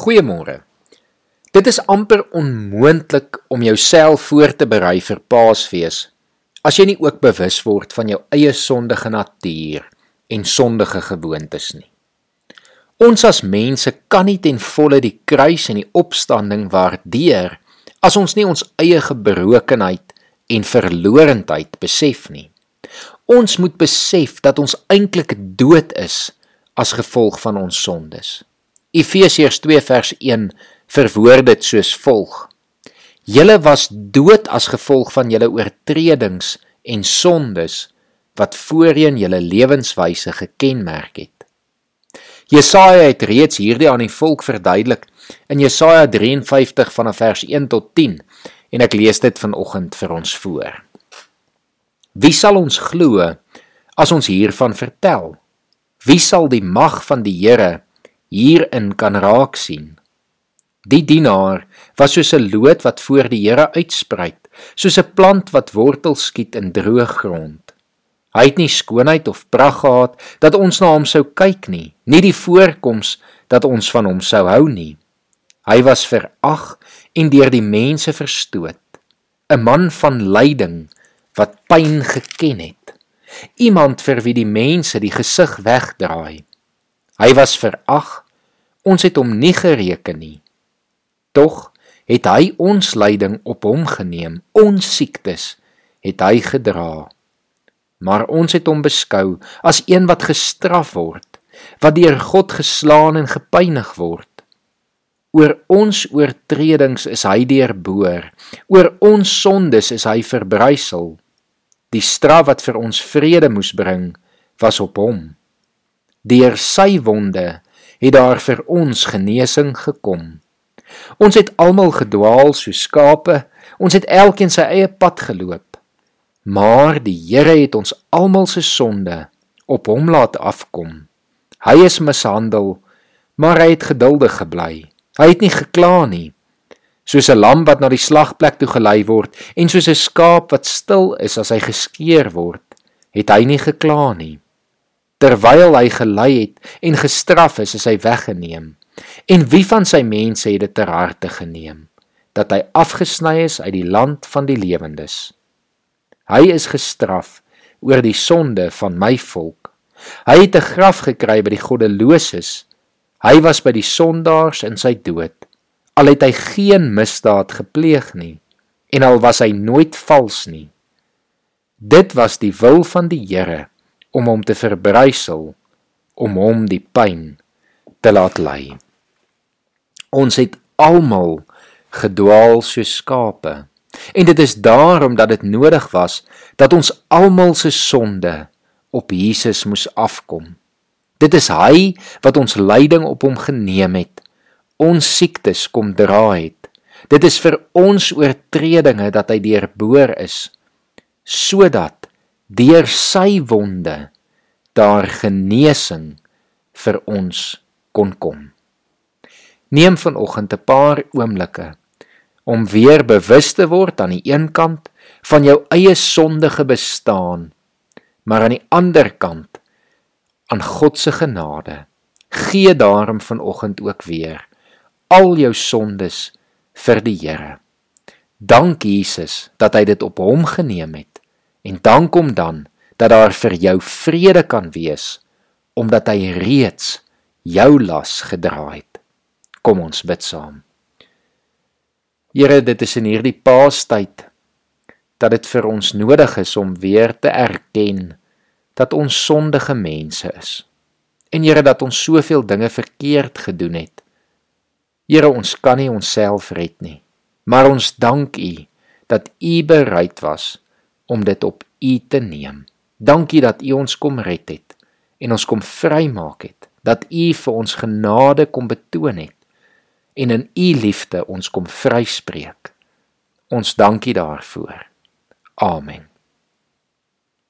Goeiemôre. Dit is amper onmoontlik om jouself voor te berei vir Paasfees as jy nie ook bewus word van jou eie sondige natuur en sondige gewoontes nie. Ons as mense kan nie ten volle die kruis en die opstanding waardeer as ons nie ons eie gebrokenheid en verlorendheid besef nie. Ons moet besef dat ons eintlik dood is as gevolg van ons sondes. Efesiërs 2 vers 1 verwoord dit soos volg: Julle was dood as gevolg van julle oortredings en sondes wat voorheen julle lewenswyse gekenmerk het. Jesaja het reeds hierdie aan die volk verduidelik in Jesaja 53 vanaf vers 1 tot 10 en ek lees dit vanoggend vir ons voor. Wie sal ons glo as ons hiervan vertel? Wie sal die mag van die Here hierin kan raak sien. Die dienaar was soos 'n loot wat voor die Here uitspruit, soos 'n plant wat wortels skiet in droë grond. Hy het nie skoonheid of pragt gehad dat ons na hom sou kyk nie, nie die voorkoms dat ons van hom sou hou nie. Hy was verag en deur die mense verstoot, 'n man van lyding wat pyn geken het, iemand vir wie die mense die gesig wegdraai. Hy was verag. Ons het hom nie gereken nie. Tog het hy ons lyding op hom geneem. Ons siektes het hy gedra. Maar ons het hom beskou as een wat gestraf word, wat deur God geslaan en gepynig word. Oor ons oortredings is hy deurboor, oor ons sondes is hy verbrysel. Die straf wat vir ons vrede moes bring, was op hom. Deur sy wonde het daar vir ons genesing gekom. Ons het almal gedwaal soos skape, ons het elkeen sy eie pad geloop. Maar die Here het ons almal se sonde op hom laat afkom. Hy is mishandel, maar hy het geduldig gebly. Hy het nie gekla nie. Soos 'n lam wat na die slagplek toe gelei word en soos 'n skaap wat stil is as hy geskeer word, het hy nie gekla nie terwyl hy gelei het en gestraf is, is hy weggeneem. En wie van sy mense het dit ter harte geneem dat hy afgesny is uit die land van die lewendes? Hy is gestraf oor die sonde van my volk. Hy het 'n graf gekry by die goddeloses. Hy was by die sondaars in sy dood. Al het hy geen misdaad gepleeg nie en al was hy nooit vals nie. Dit was die wil van die Here om hom te verbrysel om hom die pyn te laat ly. Ons het almal gedwaal soos skape en dit is daarom dat dit nodig was dat ons almal se sonde op Jesus moes afkom. Dit is hy wat ons lyding op hom geneem het, ons siektes kom dra het. Dit is vir ons oortredinge dat hy deurboor is sodat deur sy wonde daar genesing vir ons kon kom. Neem vanoggend 'n paar oomblikke om weer bewus te word aan die een kant van jou eie sondige bestaan, maar aan die ander kant aan God se genade. Gee daarom vanoggend ook weer al jou sondes vir die Here. Dank Jesus dat hy dit op hom geneem het En dank hom dan dat daar vir jou vrede kan wees omdat hy reeds jou las gedra het. Kom ons bid saam. Here, dit is in hierdie Paastyd dat dit vir ons nodig is om weer te erken dat ons sondige mense is. En Here dat ons soveel dinge verkeerd gedoen het. Here, ons kan nie onsself red nie, maar ons dank U dat U bereid was om dit op U te neem. Dankie dat U ons kom red het en ons kom vrymaak het. Dat U vir ons genade kom betoon het en in U liefde ons kom vryspreek. Ons dankie daarvoor. Amen.